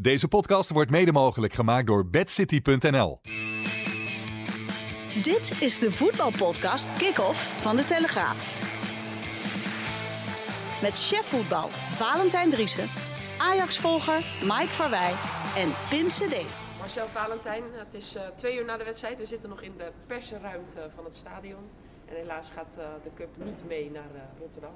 Deze podcast wordt mede mogelijk gemaakt door bedcity.nl. Dit is de voetbalpodcast Kick-Off van De Telegraaf. Met chef voetbal Valentijn Driessen, Ajax-volger Mike Verwij en Pim CD. Marcel Valentijn, het is uh, twee uur na de wedstrijd. We zitten nog in de persruimte van het stadion. En helaas gaat uh, de cup niet mee naar uh, Rotterdam.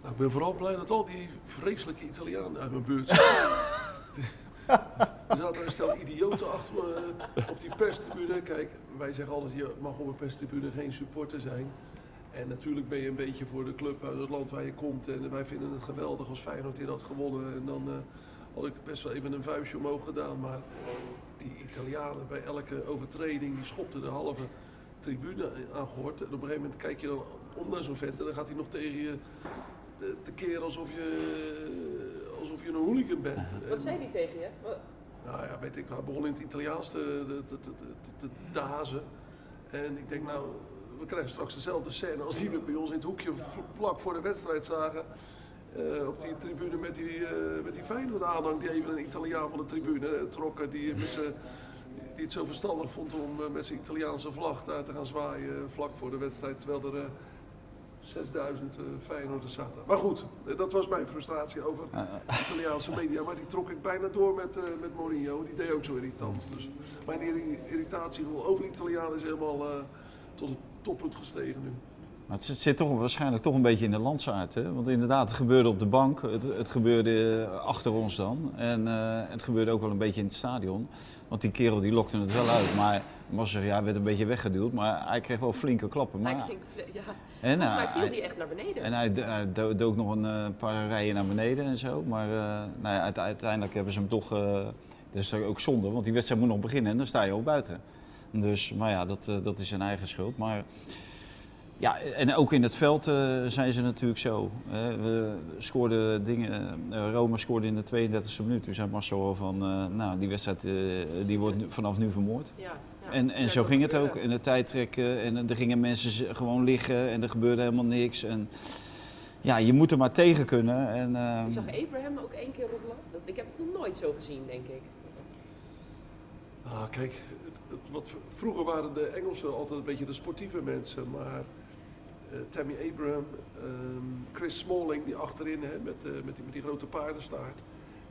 Nou, ik ben vooral blij dat al die vreselijke Italianen uit mijn buurt zijn. er zaten een stel idioten achter me op die perstribune. Kijk, wij zeggen altijd, je mag op een perstribune geen supporter zijn. En natuurlijk ben je een beetje voor de club uit het land waar je komt. En wij vinden het geweldig als Feyenoord hier had gewonnen. En dan uh, had ik best wel even een vuistje omhoog gedaan. Maar die Italianen bij elke overtreding, die schopten de halve tribune aangehoord. En op een gegeven moment kijk je dan om naar zo'n vent en dan gaat hij nog tegen je te keren alsof je, je een hooligan bent. Wat zei hij tegen je? Nou ja, weet ik, hij begon in het Italiaans te, te, te, te, te dazen. En ik denk nou, we krijgen straks dezelfde scène als die we bij ons in het hoekje vlak voor de wedstrijd zagen. Uh, op die tribune met die, uh, met die Feyenoord aanhang die even een Italiaan van de tribune trokken. Die, die het zo verstandig vond om uh, met zijn Italiaanse vlag daar te gaan zwaaien vlak voor de wedstrijd. Terwijl er 6000 uh, Feyenoorders zaten. Maar goed, dat was mijn frustratie over Italiaanse media. Maar die trok ik bijna door met, uh, met Mourinho. Die deed ook zo irritant. Dus mijn irritatie over de Italianen is helemaal uh, tot het toppunt gestegen nu. Maar het zit toch waarschijnlijk toch een beetje in de landsaard. Hè? Want inderdaad, het gebeurde op de bank, het, het gebeurde achter ons dan. En uh, het gebeurde ook wel een beetje in het stadion. Want die kerel die lokte het wel uit. Maar Masser ja, werd een beetje weggeduwd, maar hij kreeg wel flinke klappen. Maar, hij ging, ja. En uh, hij viel hij, die echt naar beneden. En hij, hij dook nog een uh, paar rijen naar beneden en zo. Maar nou ja, uiteindelijk hebben ze hem toch... dat is ook zonde, want die wedstrijd moet nog beginnen en dan sta je ook buiten. Dus, maar ja, dat, dat is zijn eigen schuld. Maar ja, en ook in het veld uh, zijn ze natuurlijk zo. We scoorden dingen, uh, Roma scoorde in de 32e minuut. Toen zei Marcel al van, nou die wedstrijd die wordt vanaf nu vermoord. Ja. En, en zo ging het ook. In de tijd trekken en er gingen mensen gewoon liggen en er gebeurde helemaal niks. En, ja, je moet er maar tegen kunnen. En, ik zag Abraham ook één keer roddelen. Ik heb het nog nooit zo gezien, denk ik. Ah, kijk, het, wat, vroeger waren de Engelsen altijd een beetje de sportieve mensen, maar uh, Tammy Abraham, um, Chris Smalling die achterin hè, met, uh, met, die, met die grote paardenstaart.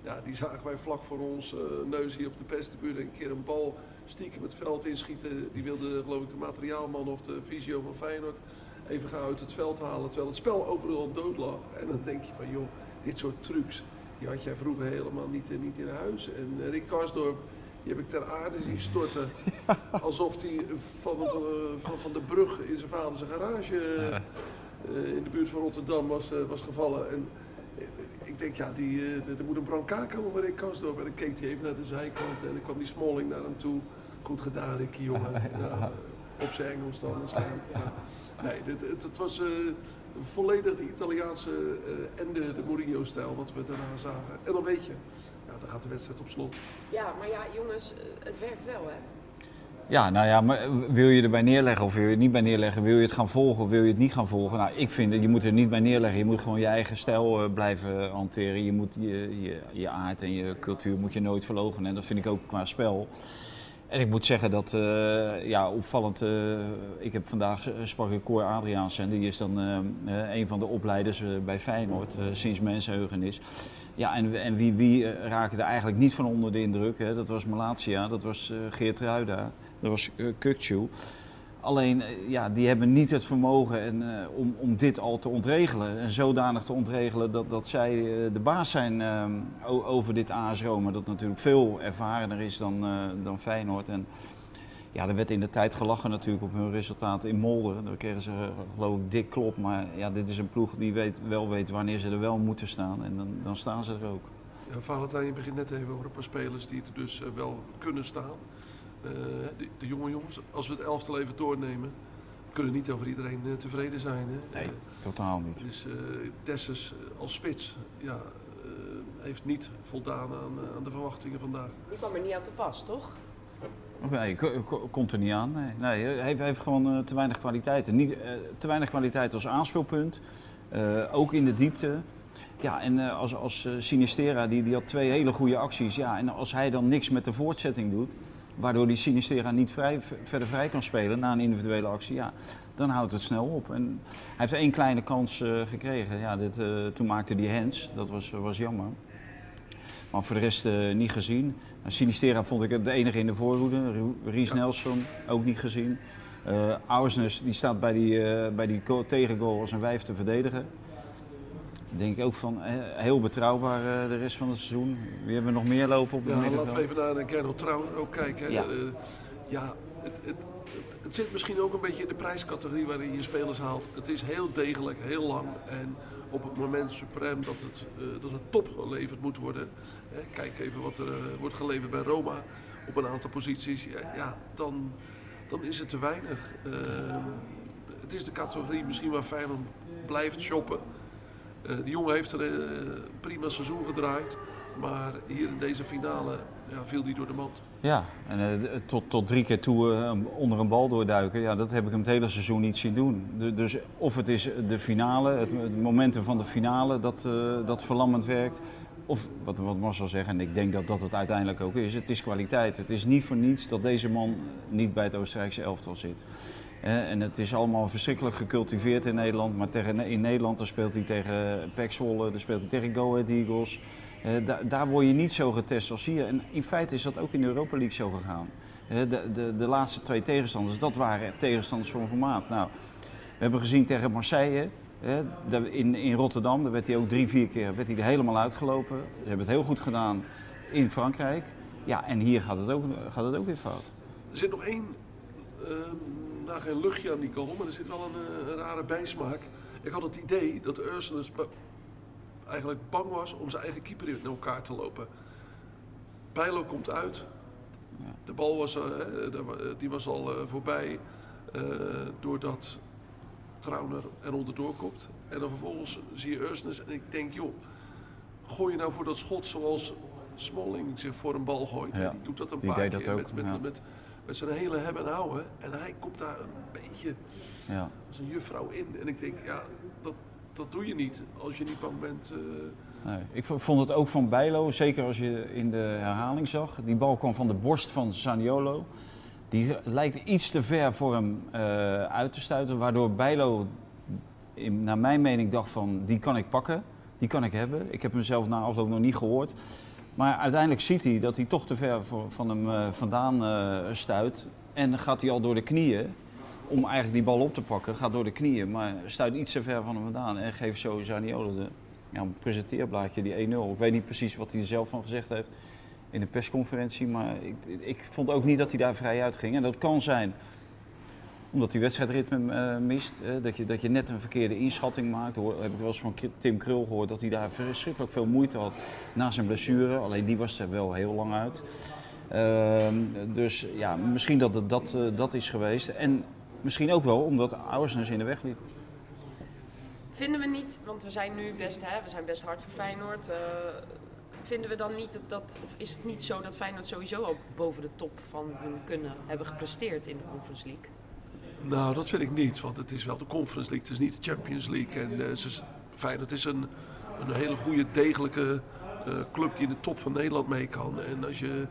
Ja, die zagen wij vlak voor ons uh, neus hier op de pestebuur een keer een bal stiekem het veld inschieten. Die wilde geloof ik de materiaalman of de visio van Feyenoord even gaan uit het veld halen. Terwijl het spel overal dood lag. En dan denk je van joh, dit soort trucs, die had jij vroeger helemaal niet, niet in huis. En Rick Karsdorp die heb ik ter aarde zien storten. Alsof hij van, van, van de brug in zijn vader zijn garage uh, in de buurt van Rotterdam was, uh, was gevallen. En ik denk, ja, die, uh, er moet een brancard komen waar ik kast door. En dan keek hij even naar de zijkant en dan kwam die Smalling naar hem toe. Goed gedaan, Ricky, jongen. Ja, op zijn Engels dan waarschijnlijk. Ja. Nee, het, het, het was volledig de Italiaanse en de, de Mourinho-stijl wat we daarna zagen. En dan weet je, dan gaat de wedstrijd op slot. Ja, maar ja, jongens, eh, het werkt wel, hè? Ja, nou ja, maar wil je erbij neerleggen of wil je het niet bij neerleggen? Wil je het gaan volgen of wil je het niet gaan volgen? Nou, ik vind dat je moet er niet bij neerleggen. Je moet gewoon je eigen stijl uh, blijven hanteren. Je moet je, je, je aard en je cultuur moet je nooit verlogen. En dat vind ik ook qua spel. En ik moet zeggen dat, uh, ja, opvallend, uh, ik heb vandaag sprak ik Cor Adriaansen, die is dan een van de opleiders bij Feyenoord sinds mensenheugenis. Ja, en, en wie, wie raken er eigenlijk niet van onder de indruk? Hè? Dat was Malatia, dat was Geert Ruida, dat was uh. Alleen, ja, die hebben niet het vermogen en, om, om dit al te ontregelen. En zodanig te ontregelen dat, dat zij de baas zijn over dit AS Roma. Dat natuurlijk veel ervarener is dan, dan Feyenoord. En, ja, er werd in de tijd gelachen natuurlijk op hun resultaten in Molde. Daar kregen ze geloof ik dik klop. Maar ja, dit is een ploeg die weet, wel weet wanneer ze er wel moeten staan. En dan, dan staan ze er ook. Ja, Valentijn, je begint net even over een paar spelers die er dus eh, wel kunnen staan. Eh, de, de jonge jongens, als we het elftal even doornemen, kunnen niet over iedereen eh, tevreden zijn. Hè? Nee, totaal niet. Dus eh Dessus eh, als spits ja, eh, heeft niet voldaan aan, aan de verwachtingen vandaag. Die kwam er niet aan te pas, toch? Nee, ko- ko- komt er niet aan. Nee, nee hij heeft, heeft gewoon te weinig kwaliteiten. Niet, eh, te weinig kwaliteit als aanspeelpunt. Eh, ook in de diepte. Ja, en eh, als, als Sinistera, die, die had twee hele goede acties. Ja, en als hij dan niks met de voortzetting doet, waardoor die Sinistera niet vrij, verder vrij kan spelen na een individuele actie, ja, dan houdt het snel op. En hij heeft één kleine kans eh, gekregen. Ja, dit, eh, toen maakte hij hands. Dat was, was jammer. Maar voor de rest eh, niet gezien. Nou, Sinistera vond ik de enige in de voorhoede. Ries Nelson ook niet gezien. Eh Auersnes die staat bij die, eh, bij die go- tegengoal als een wijf te verdedigen. Denk ik ook van eh, heel betrouwbaar eh, de rest van het seizoen. Wie hebben we nog meer lopen op het Ja, laten we even naar Kerno Trouwen ook kijken. Ja. Ja, het, het, het, het zit misschien ook een beetje in de prijscategorie waarin je spelers haalt. Het is heel degelijk, heel lang. En op het moment suprem dat het, eh, dat het top geleverd moet worden. Kijk even wat er eh, wordt geleverd bij Roma op een aantal posities. Ja, ja, dan, dan is het te weinig. Ehm, het is de categorie misschien waar Feyenoord blijft shoppen. Eh, die jongen heeft er eh, een prima seizoen gedraaid. Maar hier in deze finale ja, viel hij door de mand. Ja, en eh, tot, tot drie keer toe eh, onder een bal doorduiken. Ja, dat heb ik hem het hele seizoen niet zien doen. De- dus of het is de finale, het, het momentum van de finale dat, eh, dat verlammend werkt. Of wat, wat Marcel zegt, en ik denk dat dat het uiteindelijk ook is, het is kwaliteit. Het is niet voor niets dat deze man niet bij het Oostenrijkse elftal zit. En het is allemaal verschrikkelijk gecultiveerd in Nederland. Maar tegen, in Nederland dan speelt hij tegen PEC Zwolle, dan speelt hij tegen Go Ahead Eagles. Da- daar word je niet zo getest als hier. En in feite is dat ook in de Europa League zo gegaan. De, de, de laatste twee tegenstanders, dat waren tegenstanders van formaat. Nou, we hebben gezien tegen Marseille, in, in Rotterdam, daar werd hij ook drie, vier keer werd hij helemaal uitgelopen. Ze hebben het heel goed gedaan in Frankrijk. Ja, en hier gaat het ook, gaat het ook weer fout. Er zit nog één, eh, nou geen luchtje aan die goal, maar er zit wel een, eh, een rare bijsmaak. Ik had het idee dat Ursulus eigenlijk bang was om zijn eigen keeper in elkaar te lopen. Bijlo komt uit. De bal was, eh, eh, die was al voorbij doordat Trauner er onderdoor komt. En dan vervolgens zie je Ursnes en ik denk, joh, gooi je nou voor dat schot zoals Smalling zich voor een bal gooit. Ja, Die doet dat een die paar deed dat keer ook, met, met, ja. met, met zijn hele hebben en houden. En hij komt daar een beetje Ja. als een juffrouw in. En ik denk, ja, dat, dat doe je niet als je niet bang bent. eh, Nee, ik vond het ook van Bijlo, zeker als je in de herhaling zag. Die bal kwam van de borst van Saniolo. Die lijkt iets te ver voor hem eh, uit te stuiten. Waardoor Bijlo, in, naar mijn mening, dacht van die kan ik pakken. Die kan ik hebben. Ik heb hem zelf na afloop nog niet gehoord. Maar uiteindelijk ziet hij dat hij toch te ver van hem eh, vandaan eh, stuit. En gaat hij al door de knieën. Om eigenlijk die bal op te pakken, gaat door de knieën. Maar stuit iets te ver van hem vandaan. En geeft zo Zaniolo de, ja, presenteerblaadje, die 1-0. Ik weet niet precies wat hij er zelf van gezegd heeft in de persconferentie. Maar ik, ik vond ook niet dat hij daar vrij uit ging. En dat kan zijn omdat hij wedstrijdritme eh, mist. dat, je, dat je net een verkeerde inschatting maakt. Hoor, heb ik wel eens van Tim Krul gehoord dat hij daar verschrikkelijk veel moeite had na zijn blessure. Alleen die was er wel heel lang uit. Ehm, dus ja, misschien dat het dat, eh, dat is geweest. En misschien ook wel omdat Auersnes in de weg liep. Vinden we niet, want we zijn nu best, hè, we zijn best hard voor Feyenoord. eh, vinden we dan niet dat, dat, of is het niet zo dat Feyenoord sowieso al boven de top van hun kunnen hebben gepresteerd in de Conference League? Nou, dat vind ik niet, want het is wel de Conference League, het is niet de Champions League. En eh, ze, Feyenoord is een, een hele goede, degelijke eh, club die in de top van Nederland mee kan. En als je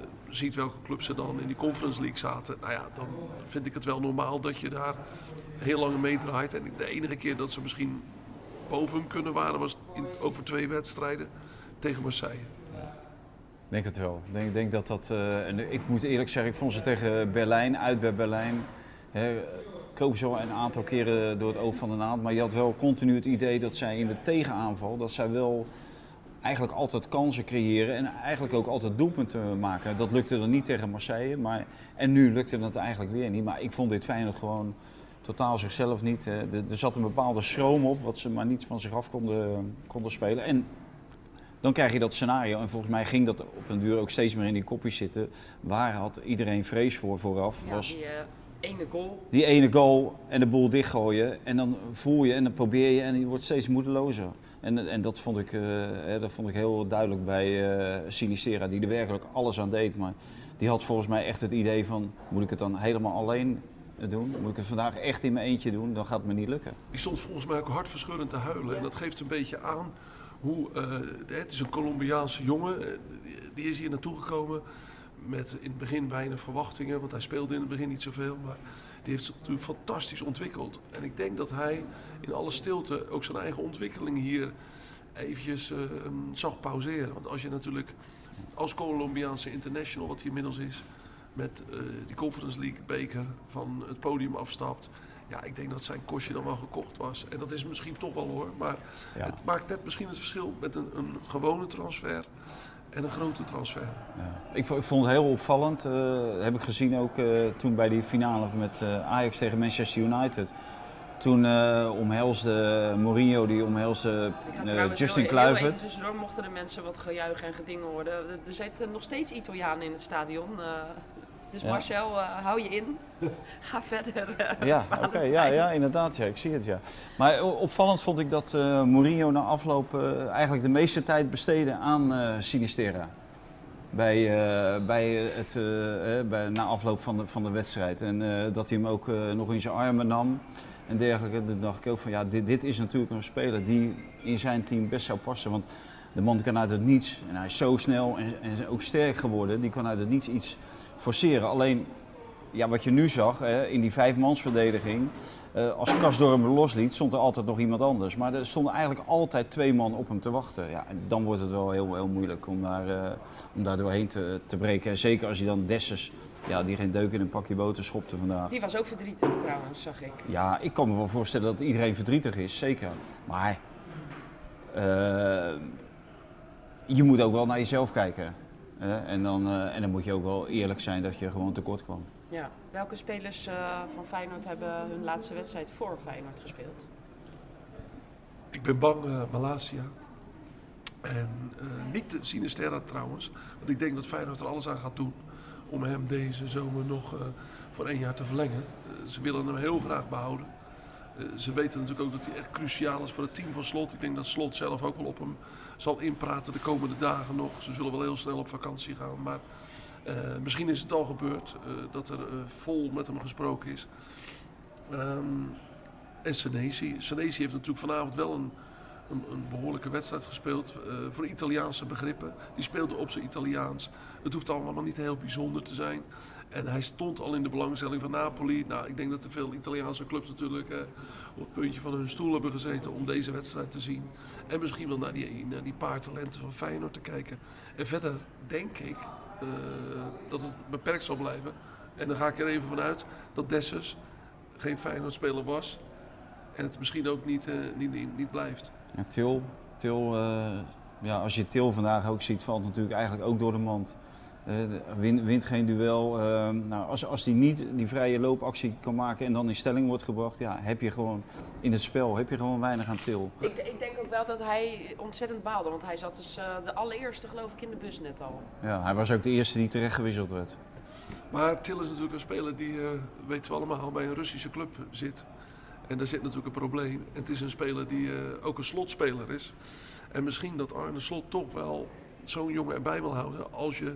eh, ziet welke clubs er dan in die Conference League zaten, nou ja, dan vind ik het wel normaal dat je daar heel lang meedraait. En de enige keer dat ze misschien boven hem kunnen waren, was in, over twee wedstrijden tegen Marseille. Denk het wel. Ik denk, denk dat dat. eh, en ik moet eerlijk zeggen, ik vond ze tegen Berlijn, uit bij Berlijn. Hè, zo een aantal keren door het oog van de naald. Maar je had wel continu het idee dat zij in de tegenaanval, dat zij wel eigenlijk altijd kansen creëren en eigenlijk ook altijd doelpunten maken. Dat lukte dan niet tegen Marseille. Maar, en nu lukte het eigenlijk weer niet. Maar ik vond dit Feyenoord gewoon totaal zichzelf niet. Er, er zat een bepaalde schroom op, wat ze maar niet van zich af konden, konden spelen. En dan krijg je dat scenario. En volgens mij ging dat op een duur ook steeds meer in die kopjes zitten. Waar had iedereen vrees voor vooraf? Ja, was die eh, ene goal. die ene goal en de boel dichtgooien. En dan voel je en dan probeer je en je wordt steeds moedelozer. En, en dat, vond ik, eh, hè, dat vond ik heel duidelijk bij eh Sinistera, die er werkelijk alles aan deed. Maar die had volgens mij echt het idee van, moet ik het dan helemaal alleen doen? Moet ik het vandaag echt in mijn eentje doen? Dan gaat het me niet lukken. Die stond volgens mij ook hartverscheurend te huilen. En dat geeft een beetje aan hoe. eh, het is een Colombiaanse jongen. Die is hier naartoe gekomen met in het begin weinig verwachtingen. Want hij speelde in het begin niet zoveel. Maar die heeft zich natuurlijk fantastisch ontwikkeld. En ik denk dat hij in alle stilte ook zijn eigen ontwikkeling hier eventjes eh, zag pauzeren. Want als je natuurlijk als Colombiaanse international, wat hij inmiddels is, met eh, die Conference League beker van het podium afstapt. Ja, ik denk dat zijn kostje dan wel gekocht was. En dat is misschien toch wel hoor. Maar Ja. het maakt net misschien het verschil met een, een gewone transfer en een grote transfer. Ja. Ik, vo- ik vond het heel opvallend. eh, heb ik gezien ook eh, toen bij die finale met eh, Ajax tegen Manchester United. Toen eh, omhelsde Mourinho, die omhelsde eh, Justin Kluivert. tussendoor mochten de mensen wat gejuich en gedingen horen. Er, er zitten nog steeds Italianen in het stadion. Dus. Marcel, eh, hou je in. Ga verder. eh, Ja, oké, ja, ja, inderdaad, ja, ik zie het, ja. Maar opvallend vond ik dat eh, Mourinho na afloop eigenlijk de meeste tijd besteedde aan Sinistera. Bij, bij het, eh, bij, na afloop van de, van de wedstrijd. En dat hij hem ook nog in zijn armen nam en dergelijke. Toen dacht ik ook van, ja, dit, dit is natuurlijk een speler die in zijn team best zou passen. Want de man kan uit het niets, en hij is zo snel en, en ook sterk geworden, die kan uit het niets iets forceren. Alleen ja, wat je nu zag hè, in die vijfmansverdediging, eh als Kasdorp hem losliet, stond er altijd nog iemand anders. Maar er stonden eigenlijk altijd twee man op hem te wachten. Ja, en dan wordt het wel heel, heel moeilijk om daar, eh, om daar doorheen te, te breken. En zeker als je dan Dessus, ja, die geen deuk in een pakje boter schopte vandaag. Die was ook verdrietig trouwens, zag ik. Ja, ik kan me wel voorstellen dat iedereen verdrietig is, zeker. Maar eh, je moet ook wel naar jezelf kijken. hè. en, dan, eh, en dan moet je ook wel eerlijk zijn dat je gewoon tekort kwam. Ja. Welke spelers eh, van Feyenoord hebben hun laatste wedstrijd voor Feyenoord gespeeld? Ik ben bang, eh Malasia. En eh, niet de Sinisterra trouwens. Want ik denk dat Feyenoord er alles aan gaat doen om hem deze zomer nog eh, voor één jaar te verlengen. Ze willen hem heel graag behouden. Eh, ze weten natuurlijk ook dat hij echt cruciaal is voor het team van Slot. Ik denk dat Slot zelf ook wel op hem zal inpraten de komende dagen nog. Ze zullen wel heel snel op vakantie gaan. Maar eh, misschien is het al gebeurd eh, dat er vol met hem gesproken is. Ehm, en Senesi. Senesi heeft natuurlijk vanavond wel een, een, een behoorlijke wedstrijd gespeeld. voor Italiaanse begrippen. Die speelde op zijn Italiaans. Het hoeft allemaal niet heel bijzonder te zijn. En hij stond al in de belangstelling van Napoli. Nou, ik denk dat er veel Italiaanse clubs natuurlijk eh, op het puntje van hun stoel hebben gezeten om deze wedstrijd te zien. En misschien wel naar die, naar die paar talenten van Feyenoord te kijken. En verder denk ik eh, dat het beperkt zal blijven. En dan ga ik er even vanuit dat Dessus geen Feyenoord-speler was. En het misschien ook niet, eh, niet, niet, blijft. Ja, Til, Til ja, als je Til vandaag ook ziet, valt natuurlijk eigenlijk ook door de mand. Eh, wint geen duel. eh, nou, als, als hij niet die vrije loopactie kan maken en dan in stelling wordt gebracht, ja, heb je gewoon in het spel heb je gewoon weinig aan Til. Ik, ik denk ook wel dat hij ontzettend baalde. Want hij zat dus eh, de allereerste geloof ik in de bus net al. Ja, hij was ook de eerste die terecht gewisseld werd. Maar Til is natuurlijk een speler die, eh weten we allemaal, bij een Russische club zit. En daar zit natuurlijk een probleem. En het is een speler die eh, ook een slotspeler is. En misschien dat Arne Slot toch wel zo'n jongen erbij wil houden als je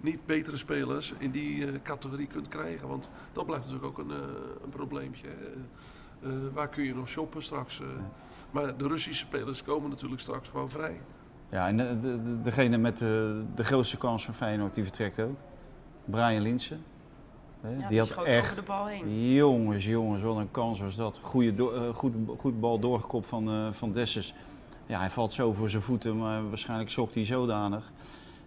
niet betere spelers in die eh, categorie kunt krijgen. Want dat blijft natuurlijk ook een, eh, een probleempje. Eh, waar kun je nog shoppen straks? eh? maar de Russische spelers komen natuurlijk straks gewoon vrij. Ja, en de, de- de- degene met de, de grootste kans van Feyenoord, die vertrekt ook. Brian Linsen. Ja, die had echt, over de bal heen. jongens, jongens, wat een kans was dat. Goeie do- goed, goed bal doorgekopt van, eh van Dessus. Ja, hij valt zo voor zijn voeten, maar waarschijnlijk zocht hij zodanig.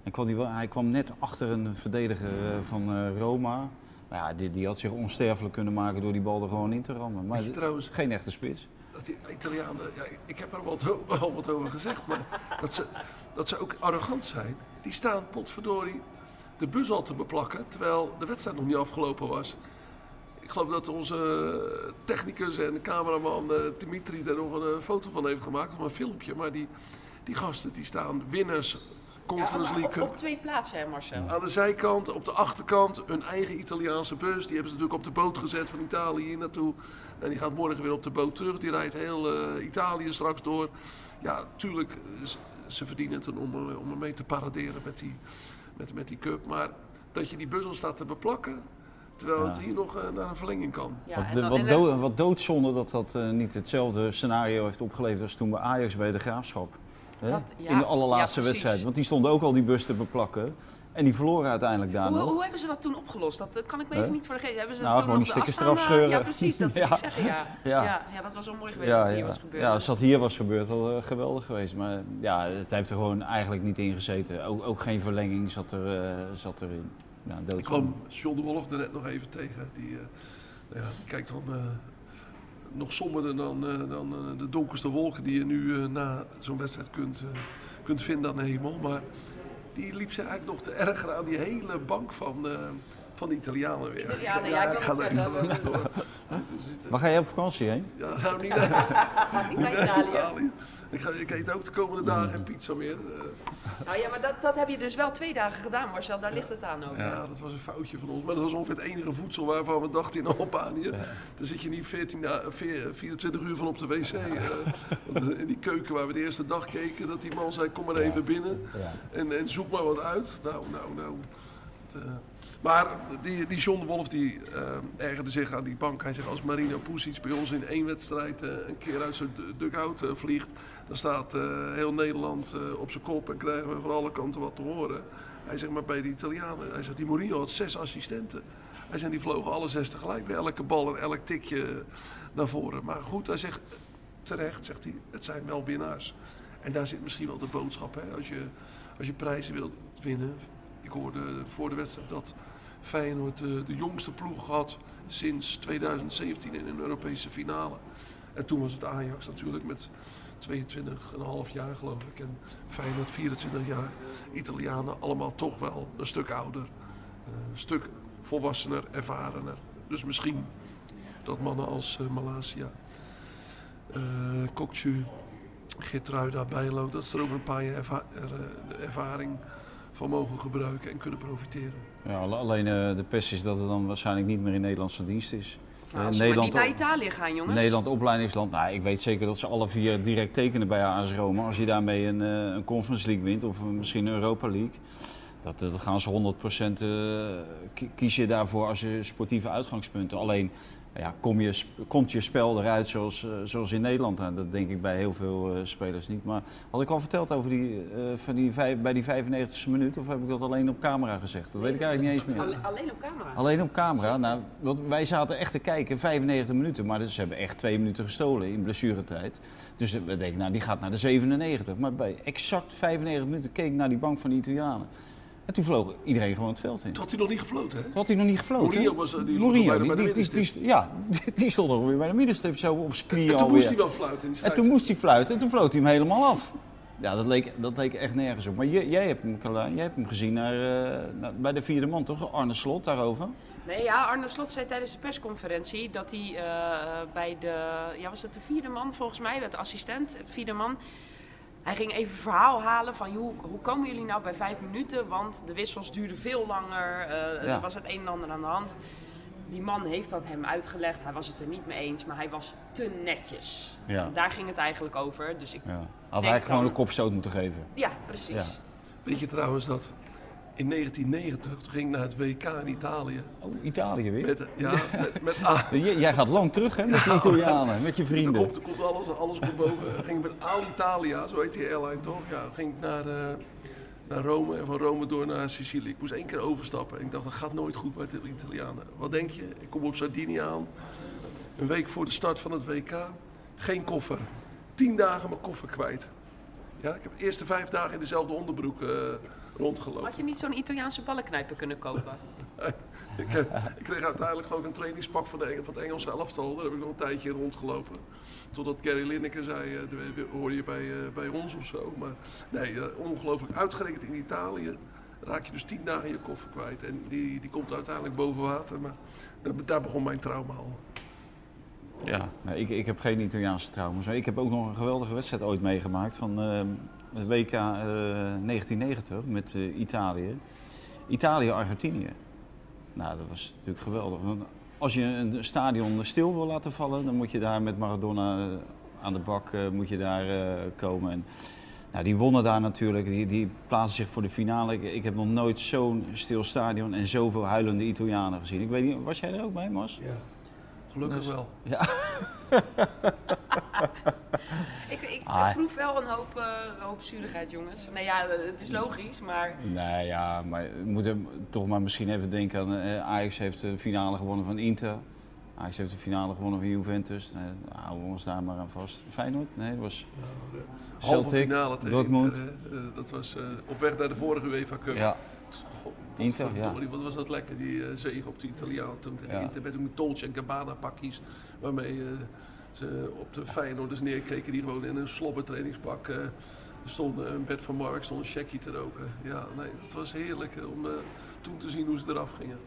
En kwam hij, wel- hij kwam net achter een verdediger eh, van eh, Roma. Ja, die, die had zich onsterfelijk kunnen maken door die bal er gewoon in te rammen. Maar je trouwens, geen echte spits. dat die Italianen, ja, ik heb er wat, wel wat over gezegd, maar dat ze, dat ze ook arrogant zijn. Die staan potverdorie de bus al te beplakken, terwijl de wedstrijd nog niet afgelopen was. Ik geloof dat onze technicus en cameraman eh, Dimitri daar nog een eh, foto van heeft gemaakt, of een filmpje. Maar die, Die gasten die staan winners Conference Ja, League op, Cup. op twee plaatsen, hè Marcel? Aan de zijkant, op de achterkant, een eigen Italiaanse bus. Die hebben ze natuurlijk op de boot gezet van Italië hier naartoe. En die gaat morgen weer op de boot terug. Die rijdt heel eh, Italië straks door. Ja, tuurlijk, eh, ze- verdienen het om, er- om ermee te paraderen met die, met, met die cup. Maar dat je die bus al staat te beplakken, terwijl Ja. het hier nog eh, naar een verlenging kan. Ja, wat, de- wat, dood, wat doodzonde dat dat eh, niet hetzelfde scenario heeft opgeleverd als toen bij Ajax bij de Graafschap. Dat- ja, In de allerlaatste ja, wedstrijd. Want die stonden ook al die bus te beplakken. En die verloren uiteindelijk daar Hoe, nog. hoe hebben ze dat toen opgelost? Dat eh, kan ik me even niet voor de geest. Hebben ze Nou, toen gewoon die stickers eraf Astana- scheuren. Ja, precies, dat Ja. ik zeggen, ja. Ja. Ja. Ja, dat was wel mooi geweest Ja, als het hier was gebeurd. ja, als dat hier was gebeurd, had het geweldig geweest. Maar ja, het heeft er gewoon eigenlijk niet in gezeten. Ook, ook geen verlenging zat, er, eh, zat erin. Ja, Ik kwam John de Wolf er net nog even tegen. Die, eh, nou ja, die kijkt dan eh, nog somberder dan, eh, dan eh, de donkerste wolken die je nu eh, na zo'n wedstrijd kunt, kunt vinden aan de hemel. Maar die liep zich eigenlijk nog te erger aan die hele bank van, van de Italianen weer. Italianen, ja, ik wil ga daar niet door. Waar ga je op vakantie heen? ja, nou niet naar, Niet niet naar Italië. Italië. Ik, ga, ik eet ook de komende dagen geen pizza meer. Eh, Nou ja, maar dat, dat heb je dus wel twee dagen gedaan, Marcel. Daar ligt het aan ook. Ja, dat was een foutje van ons. Maar dat was ongeveer het enige voedsel waarvan we dachten in Albanië. Daar zit je niet 14, da- veer- 24 uur van op de wc. eh. In die keuken waar we de eerste dag keken, dat die man zei, kom maar even binnen. Ja. En, en zoek maar wat uit. Nou, nou, nou. Het, eh, maar die, die John de Wolf die eh, ergerde zich aan die bank. Hij zegt als Marino Pusic bij ons in één wedstrijd eh, een keer uit zijn du- dugout eh, vliegt. Dan staat heel Nederland op zijn kop en krijgen we van alle kanten wat te horen. Hij zegt maar bij de Italianen. Hij zegt die Mourinho had zes assistenten. Hij zegt die vlogen alle zes tegelijk bij elke bal en elk tikje naar voren. Maar goed, hij zegt terecht, zegt hij, het zijn wel winnaars. En daar zit misschien wel de boodschap. Hè? Als, je, als je prijzen wilt winnen. Ik hoorde voor de wedstrijd dat Feyenoord eh, de jongste ploeg had sinds 2017 in een Europese finale. En toen was het Ajax natuurlijk met 22,5 jaar geloof ik. En Feyenoord 24 jaar. Italianen allemaal toch wel een stuk ouder. eh, Een stuk volwassener, ervarener. Dus misschien dat mannen als eh, Malasia, eh Kokcu, Bijlo, dat ze er over een paar jaar ervaring van mogen gebruiken en kunnen profiteren. Ja, alle- alleen eh, de pest is dat het dan waarschijnlijk niet meer in Nederlandse dienst is. Nou, Eh, als we maar niet naar Italië gaan, jongens. Nederland opleidingsland. Nou, ik weet zeker dat ze alle vier direct tekenen bij AS Roma. Als je daarmee een, eh, een Conference League wint of een- misschien een Europa League. Dat, dat gaan ze 100% eh, ki- kies je daarvoor als je sportieve uitgangspunten. Alleen ja, kom je, komt je spel eruit zoals, eh, zoals in Nederland. Nou, dat denk ik bij heel veel eh, spelers niet. Maar had ik al verteld over die, van die vijf, bij die 95e minuut? Of heb ik dat alleen op camera gezegd? Dat weet ik eigenlijk niet eens meer. Alle- Alleen op camera. Alleen op camera. Nou, want wij zaten echt te kijken, 95 minuten. Maar ze hebben echt twee minuten gestolen in blessuretijd. Dus we denken, nou, die gaat naar de 97. Maar bij exact 95 minuten keek ik naar die bank van de Italianen. En toen vloog iedereen gewoon het veld in. Toen had hij nog niet gefloten, hè? Toen had hij nog niet gefloten. Mourinho was, eh, die Mourinho, bijna bij de die, die, die, middenstip. ja, die, stond nog weer bij de middenstip zo op zijn knieën En toen alweer. moest hij wel fluiten. die En toen moest hij fluiten en toen floot hij hem helemaal af. Ja, dat leek, dat leek echt nergens op. Maar jij, jij, hebt, hem, Carlijn, jij hebt hem gezien naar, eh, naar- bij de vierde man, toch? Arne Slot daarover. Nee, ja, Arne Slot zei tijdens de persconferentie dat hij eh, bij de, ja, was het de vierde man volgens mij, de assistent, vierde man. Hij ging even een verhaal halen van hoe, hoe komen jullie nou bij vijf minuten? Want de wissels duurden veel langer, eh, Ja. er was het een en ander aan de hand. Die man heeft dat hem uitgelegd, hij was het er niet mee eens, maar hij was te netjes. Ja. Daar ging het eigenlijk over. Dus ik, Ja. Had eigenlijk gewoon dan- een kopstoot moeten geven. ja, precies. Ja. Weet je trouwens dat in 1990, toen ging ik naar het WK in Italië. Oh, Italië weer. Met, ja, met, met Jij gaat lang terug hè, met de Italianen, met je Er vrienden. komt, er komt alles, alles komt boven. Ging met Alitalia, zo heet die airline toch? Ja, ging ik naar, eh, naar Rome en van Rome door naar Sicilië. Ik moest één keer overstappen en ik dacht, dat gaat nooit goed met de Italianen. Wat denk je? Ik kom op Sardinië aan, een week voor de start van het WK. Geen koffer. Tien dagen mijn koffer kwijt. Ja, ik heb de eerste vijf dagen in dezelfde onderbroek eh, rondgelopen. Had je niet zo'n Italiaanse ballenknijper kunnen kopen? Ik, ik kreeg uiteindelijk gewoon een trainingspak van, de, Engel- van het Engelse elftal. Daar heb ik nog een tijdje rondgelopen. Totdat Gary Lineker zei, eh, hoor je bij, eh, bij ons of zo. Maar nee, eh, ongelooflijk. Uitgerekend in Italië raak je dus tien dagen je koffer kwijt. En die, die komt uiteindelijk boven water. Maar daar, daar begon mijn trauma al. Ja, nee, ik, ik heb geen Italiaanse trauma's. maar Ik heb ook nog een geweldige wedstrijd ooit meegemaakt van, ehm, het WK eh, 1990 met eh, Italië. Italië-Argentinië. Nou, dat was natuurlijk geweldig. Want als je een stadion stil wil laten vallen, dan moet je daar met Maradona eh, aan de bak eh, moet je daar, eh, komen. En, nou, die wonnen daar natuurlijk, die, die plaatsen zich voor de finale. Ik, ik heb nog nooit zo'n stil stadion en zoveel huilende Italianen gezien. Ik weet niet, was jij er ook bij, Mas? Ja, gelukkig Dus- wel. Ja. Ik, ik Ah. proef wel een hoop, eh, een hoop zuurigheid, jongens. Nee, ja, het is logisch, maar Nee, ja, maar we moeten toch maar misschien even denken aan... eh, Ajax heeft de finale gewonnen van Inter. Ajax heeft de finale gewonnen van Juventus. Nee, nou, houden we ons daar maar aan vast. Feyenoord? Nee, dat was Halve Celtic, finale tegen Dortmund. Inter. Eh, dat was eh, op weg naar de vorige UEFA Cup. Ja, God, Inter, ja. Wat was dat lekker, die eh zege op de Italiaan toen tegen Ja. Inter. Met ook Dolce en Gabbana pakjes. Waarmee eh, ze op de Feyenoorders neerkeken die gewoon in een slobber trainingspak eh, stonden. Een Bert van Mark stond een checkie te roken. Ja, nee, het was heerlijk om eh, toen te zien hoe ze eraf gingen.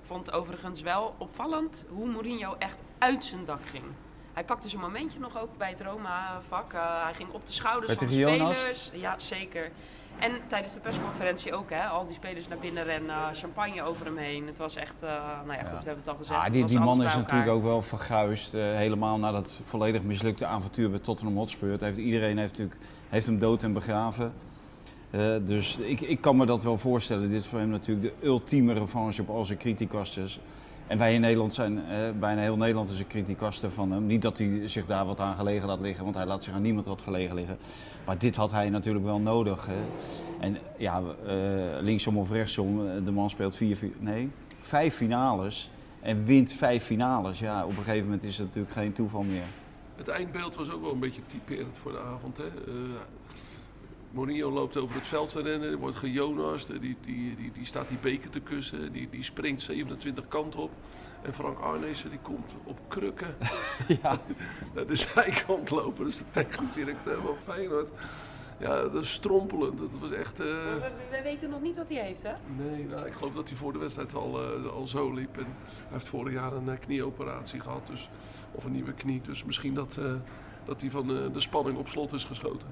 ik vond het overigens wel opvallend hoe Mourinho echt uit zijn dak ging. Hij pakte zijn momentje nog ook bij het Roma-vak. Hij ging op de schouders van de spelers. Ja, zeker. En tijdens de persconferentie ook, hè. Al die spelers naar binnen rennen, champagne over hem heen. Het was echt, eh, nou ja, goed, we hebben het al gezegd. Ah, het die, die man is natuurlijk ook wel verguisd. eh, helemaal na dat volledig mislukte avontuur bij Tottenham Hotspur. Het Heeft, iedereen heeft, natuurlijk, heeft hem dood en begraven. Eh, dus ik, ik kan me dat wel voorstellen. Dit is voor hem natuurlijk de ultieme revanche op al zijn criticasters. En wij in Nederland zijn, eh, bijna heel Nederland is een criticaster van hem. Niet dat hij zich daar wat aan gelegen laat liggen, want hij laat zich aan niemand wat gelegen liggen. Maar dit had hij natuurlijk wel nodig. En ja, eh, linksom of rechtsom, eh, de man speelt vier, vier, nee, vijf finales en wint vijf finales. Ja, op een gegeven moment is het natuurlijk geen toeval meer. Het eindbeeld was ook wel een beetje typerend voor de avond. Hè. Mourinho loopt over het veld te rennen, er wordt gejonast, die, die, die, die staat die beker te kussen, die, die springt 27 kanten op. En Frank Arnezen die komt op krukken Ja. naar de zijkant lopen, dat is de technisch directeur van Feyenoord. Ja, dat is strompelend, dat was echt... eh, We, we- we weten nog niet wat hij heeft, hè? Nee, nou, ik geloof dat hij voor de wedstrijd al, eh, al zo liep. En hij heeft vorig jaar een eh, knieoperatie gehad, dus, of een nieuwe knie. Dus misschien dat, eh, dat hij van eh, de spanning op slot is geschoten.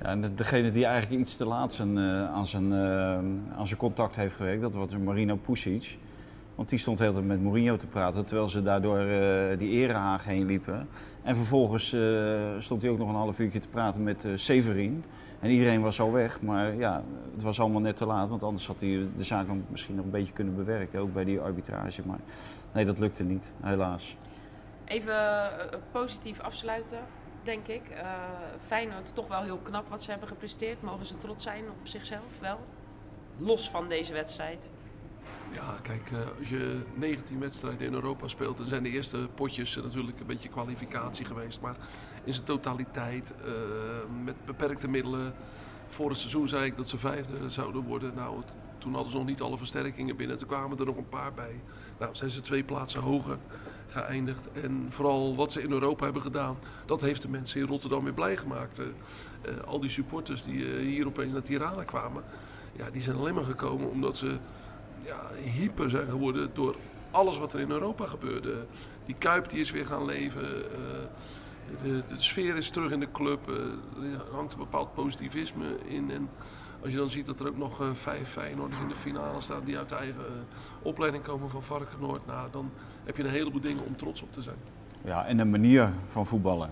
Ja, en de- degene die eigenlijk iets te laat zijn, eh, aan, zijn, eh, aan zijn contact heeft gewerkt, dat was Marino Pusic. Want die stond heel tijd met Mourinho te praten, terwijl ze daardoor eh, die erehaag heen liepen. En vervolgens stond hij ook nog een half uurtje te praten met Severin. En iedereen was al weg, maar ja, het was allemaal net te laat. Want anders had hij de zaak dan misschien nog een beetje kunnen bewerken, ook bij die arbitrage. Maar nee, dat lukte niet, helaas. Even positief afsluiten, denk ik. Eh Feyenoord toch wel heel knap wat ze hebben gepresteerd. Mogen ze trots zijn op zichzelf wel? Los van deze wedstrijd. Ja, kijk, eh, als je 19 wedstrijden in Europa speelt, dan zijn de eerste potjes eh, natuurlijk een beetje kwalificatie geweest. Maar in zijn totaliteit, met beperkte middelen. Vorig seizoen zei ik dat ze vijfde zouden worden. Nou, toen hadden ze nog niet alle versterkingen binnen. Toen kwamen er nog een paar bij. Nou, zijn ze twee plaatsen hoger En vooral wat ze in Europa hebben gedaan, dat heeft de mensen in Rotterdam weer blij gemaakt. Eh, eh, al die supporters die eh, hier opeens naar Tirana kwamen, ja, die zijn alleen maar gekomen omdat ze ja, hyper zijn geworden door alles wat er in Europa gebeurde. Die Kuip die is weer gaan leven. de, sfeer is terug in de club. er hangt een bepaald positivisme in. En als je dan ziet dat er ook nog eh, vijf Feyenoorders in de finale staan... die uit de eigen eh, opleiding komen van Varkenoord... Nou, dan heb je een heleboel dingen om trots op te zijn. Ja, en de manier van voetballen.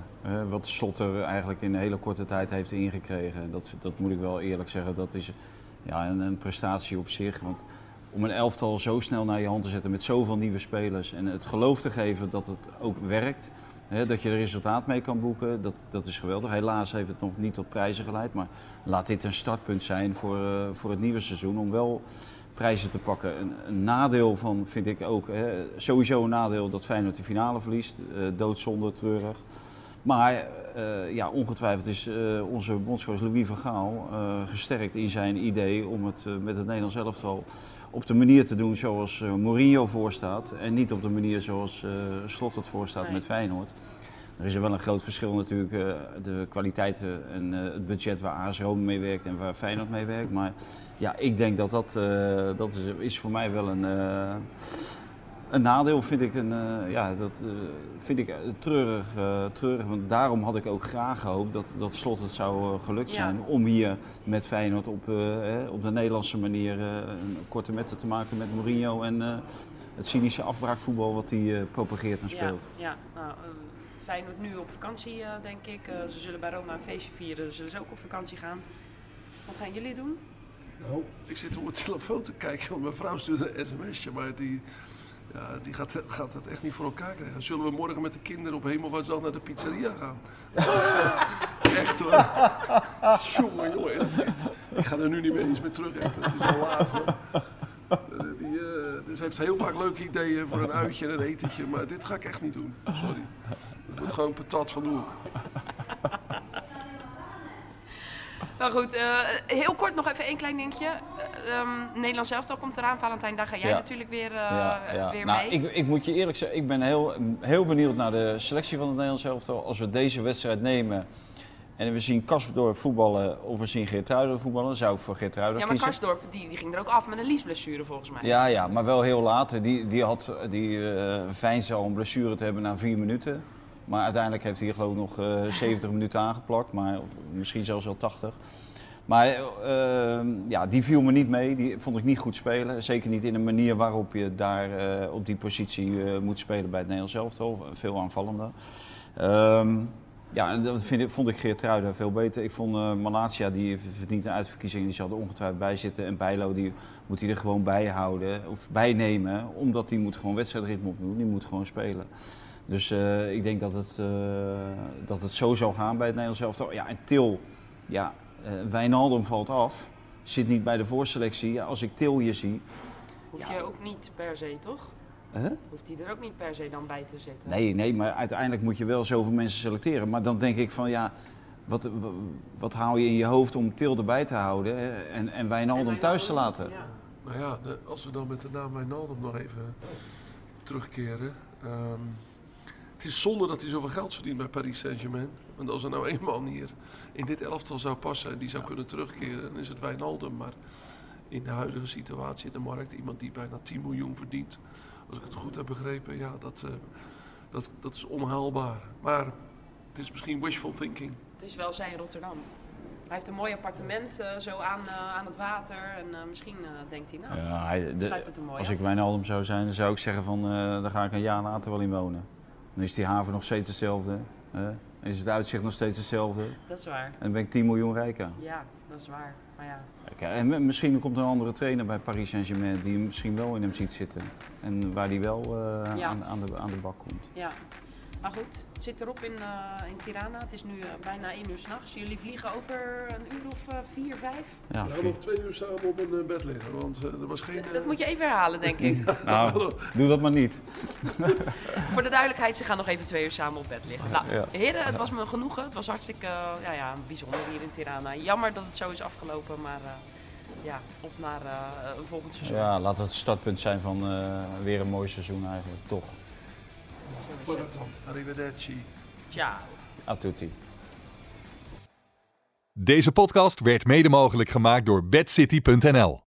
wat Slot er eigenlijk in een hele korte tijd heeft ingekregen. Dat, dat moet ik wel eerlijk zeggen. Dat is ja, een, een prestatie op zich. Want om een elftal zo snel naar je hand te zetten met zoveel nieuwe spelers. En het geloof te geven dat het ook werkt. Dat je er resultaat mee kan boeken. Dat, dat is geweldig. Helaas heeft het nog niet tot prijzen geleid. Maar laat dit een startpunt zijn voor, eh, voor het nieuwe seizoen. Om wel prijzen te pakken. Een, nadeel van vind ik ook, hè, sowieso een nadeel dat Feyenoord de finale verliest. Eh, doodzonde, treurig. Maar eh, ja, ongetwijfeld is onze bondscoach Louis van Gaal gesterkt in zijn idee om het met het Nederlands elftal op de manier te doen zoals eh, Mourinho voorstaat. En niet op de manier zoals eh, Slot het voorstaat Nee. met Feyenoord. Er is er wel een groot verschil natuurlijk, eh, de kwaliteiten en het budget waar AS Rome mee werkt en waar Feyenoord mee werkt. Maar ja, ik denk dat dat, dat is, is voor mij wel een, Een nadeel vind ik, een, eh, ja, dat, eh, vind ik eh, treurig, eh, treurig. Want daarom had ik ook graag gehoopt dat, dat Slot het zou gelukt Ja. zijn. Om hier met Feyenoord op, eh, eh, op de Nederlandse manier eh, een korte metten te maken met Mourinho. En eh, het cynische afbraakvoetbal wat hij eh, propageert en Ja, speelt. ja. Nou, eh, Feyenoord nu op vakantie, eh, denk ik. Eh, ze zullen bij Roma een feestje vieren, dus zullen ze ook op vakantie gaan. Wat gaan jullie doen? Nou, ik zit op mijn telefoon te kijken, want mijn vrouw stuurde een sms'je, maar die, ja, die gaat, gaat het echt niet voor elkaar krijgen. Zullen we morgen met de kinderen op Hemelvaartsdag naar de pizzeria gaan? echt hoor. Jongen, jongen. Ik ga er nu niet meer eens meer terug. Het is al laat hoor. Eh, Die, eh, dus heeft heel vaak leuke ideeën voor een uitje en een etentje, maar dit ga ik echt niet doen. Sorry. Het moet gewoon patat van de hoek. Goed, eh, heel kort nog even één klein dingetje. Eh, ehm, Nederlands elftal komt eraan. Valentijn, daar ga jij Ja. natuurlijk weer, eh, Ja, ja. weer nou, mee. ik, ik moet je eerlijk zeggen, ik ben heel, heel benieuwd naar de selectie van het Nederlands elftal. Als we deze wedstrijd nemen en we zien Kasper voetballen of we zien Geertruiden voetballen, dan zou ik voor Geertruiden ja, maar kiezen. Karsdorp die, die ging er ook af met een liesblessure volgens mij. Ja, ja, maar wel heel laat. Die, die had die Vijns al een blessure te hebben na vier minuten. Maar uiteindelijk heeft hij geloof ik nog eh 70 minuten aangeplakt, maar, misschien zelfs wel 80. Maar eh, ja, die viel me niet mee. Die vond ik niet goed spelen. Zeker niet in de manier waarop je daar eh, op die positie eh, moet spelen bij het Nederlands elftal. Veel aanvallender. Ehm, ja, dat vind ik, vond ik veel beter. Ik vond eh Malatia, die verdient een uitverkiezing. Die zal er ongetwijfeld bij zitten. En Bijlo, die moet hij er gewoon bij houden. Of bijnemen. Omdat hij moet gewoon wedstrijdritme opdoen. Die moet gewoon spelen. Dus eh, ik denk dat het, eh, dat het zo zal gaan bij het Nederlands elftal. Ja, en Til, ja, eh Wijnaldum valt af. Zit niet bij de voorselectie. Ja, als ik Til hier zie... Hoef Ja. je ook niet per se, toch? Hè? Hoeft hij er ook niet per se dan bij te zitten? Nee, nee, maar uiteindelijk moet je wel zoveel mensen selecteren. Maar dan denk ik van ja, wat, wat haal je in je hoofd om Til erbij te houden hè, en, en Wijnaldum En thuis te laten? ja. Nou ja, als we dan met de naam Wijnaldum nog even terugkeren. ehm, het is zonde dat hij zoveel geld verdient bij Paris Saint-Germain. Want als er nou één man hier in dit elftal zou passen en die zou kunnen terugkeren, dan is het Wijnaldum. Maar in de huidige situatie in de markt, iemand die bijna 10 miljoen verdient, als ik het goed heb begrepen, ja, dat, eh, dat, dat is onhaalbaar. Maar het is misschien wishful thinking. Het is wel zijn Rotterdam. Hij heeft een mooi appartement eh, zo aan, eh, aan het water. En eh, misschien eh, denkt hij, nou, Ja, hij- de- sluit het er mooi als af. ik Wijnaldum zou zijn, dan zou ik zeggen van eh daar ga ik een jaar later wel in wonen. Dan is die haven nog steeds hetzelfde. Hè? Dan is het uitzicht nog steeds hetzelfde. En Dat is waar. dan ben ik 10 miljoen rijker. Ja, dat is waar. Maar ja, en misschien komt er een andere trainer bij Paris Saint-Germain die misschien wel in hem ziet zitten. En waar die wel eh, Ja. aan, aan, de, aan de bak komt. ja. Maar goed, het zit erop in, eh, in Tirana. Het is nu eh, bijna één uur s'nachts. Jullie vliegen over een uur of eh, vier, vijf. Ja, We gaan nog twee uur samen op een eh, bed liggen, want eh, er was geen... Dat eh, moet je even herhalen, denk ik. Nou, doe dat maar niet. Voor de duidelijkheid, ze gaan nog even twee uur samen op bed liggen. Nou, Ja. heren, het was me genoegen. Het was hartstikke eh, ja, ja, bijzonder hier in Tirana. Jammer dat het zo is afgelopen, maar eh, ja, op naar eh, een volgend seizoen. Ja, laat het startpunt zijn van eh, weer een mooi seizoen eigenlijk. Toch. Arrivederci. Ciao. A tutti. Deze podcast werd mede mogelijk gemaakt door bedcity.nl.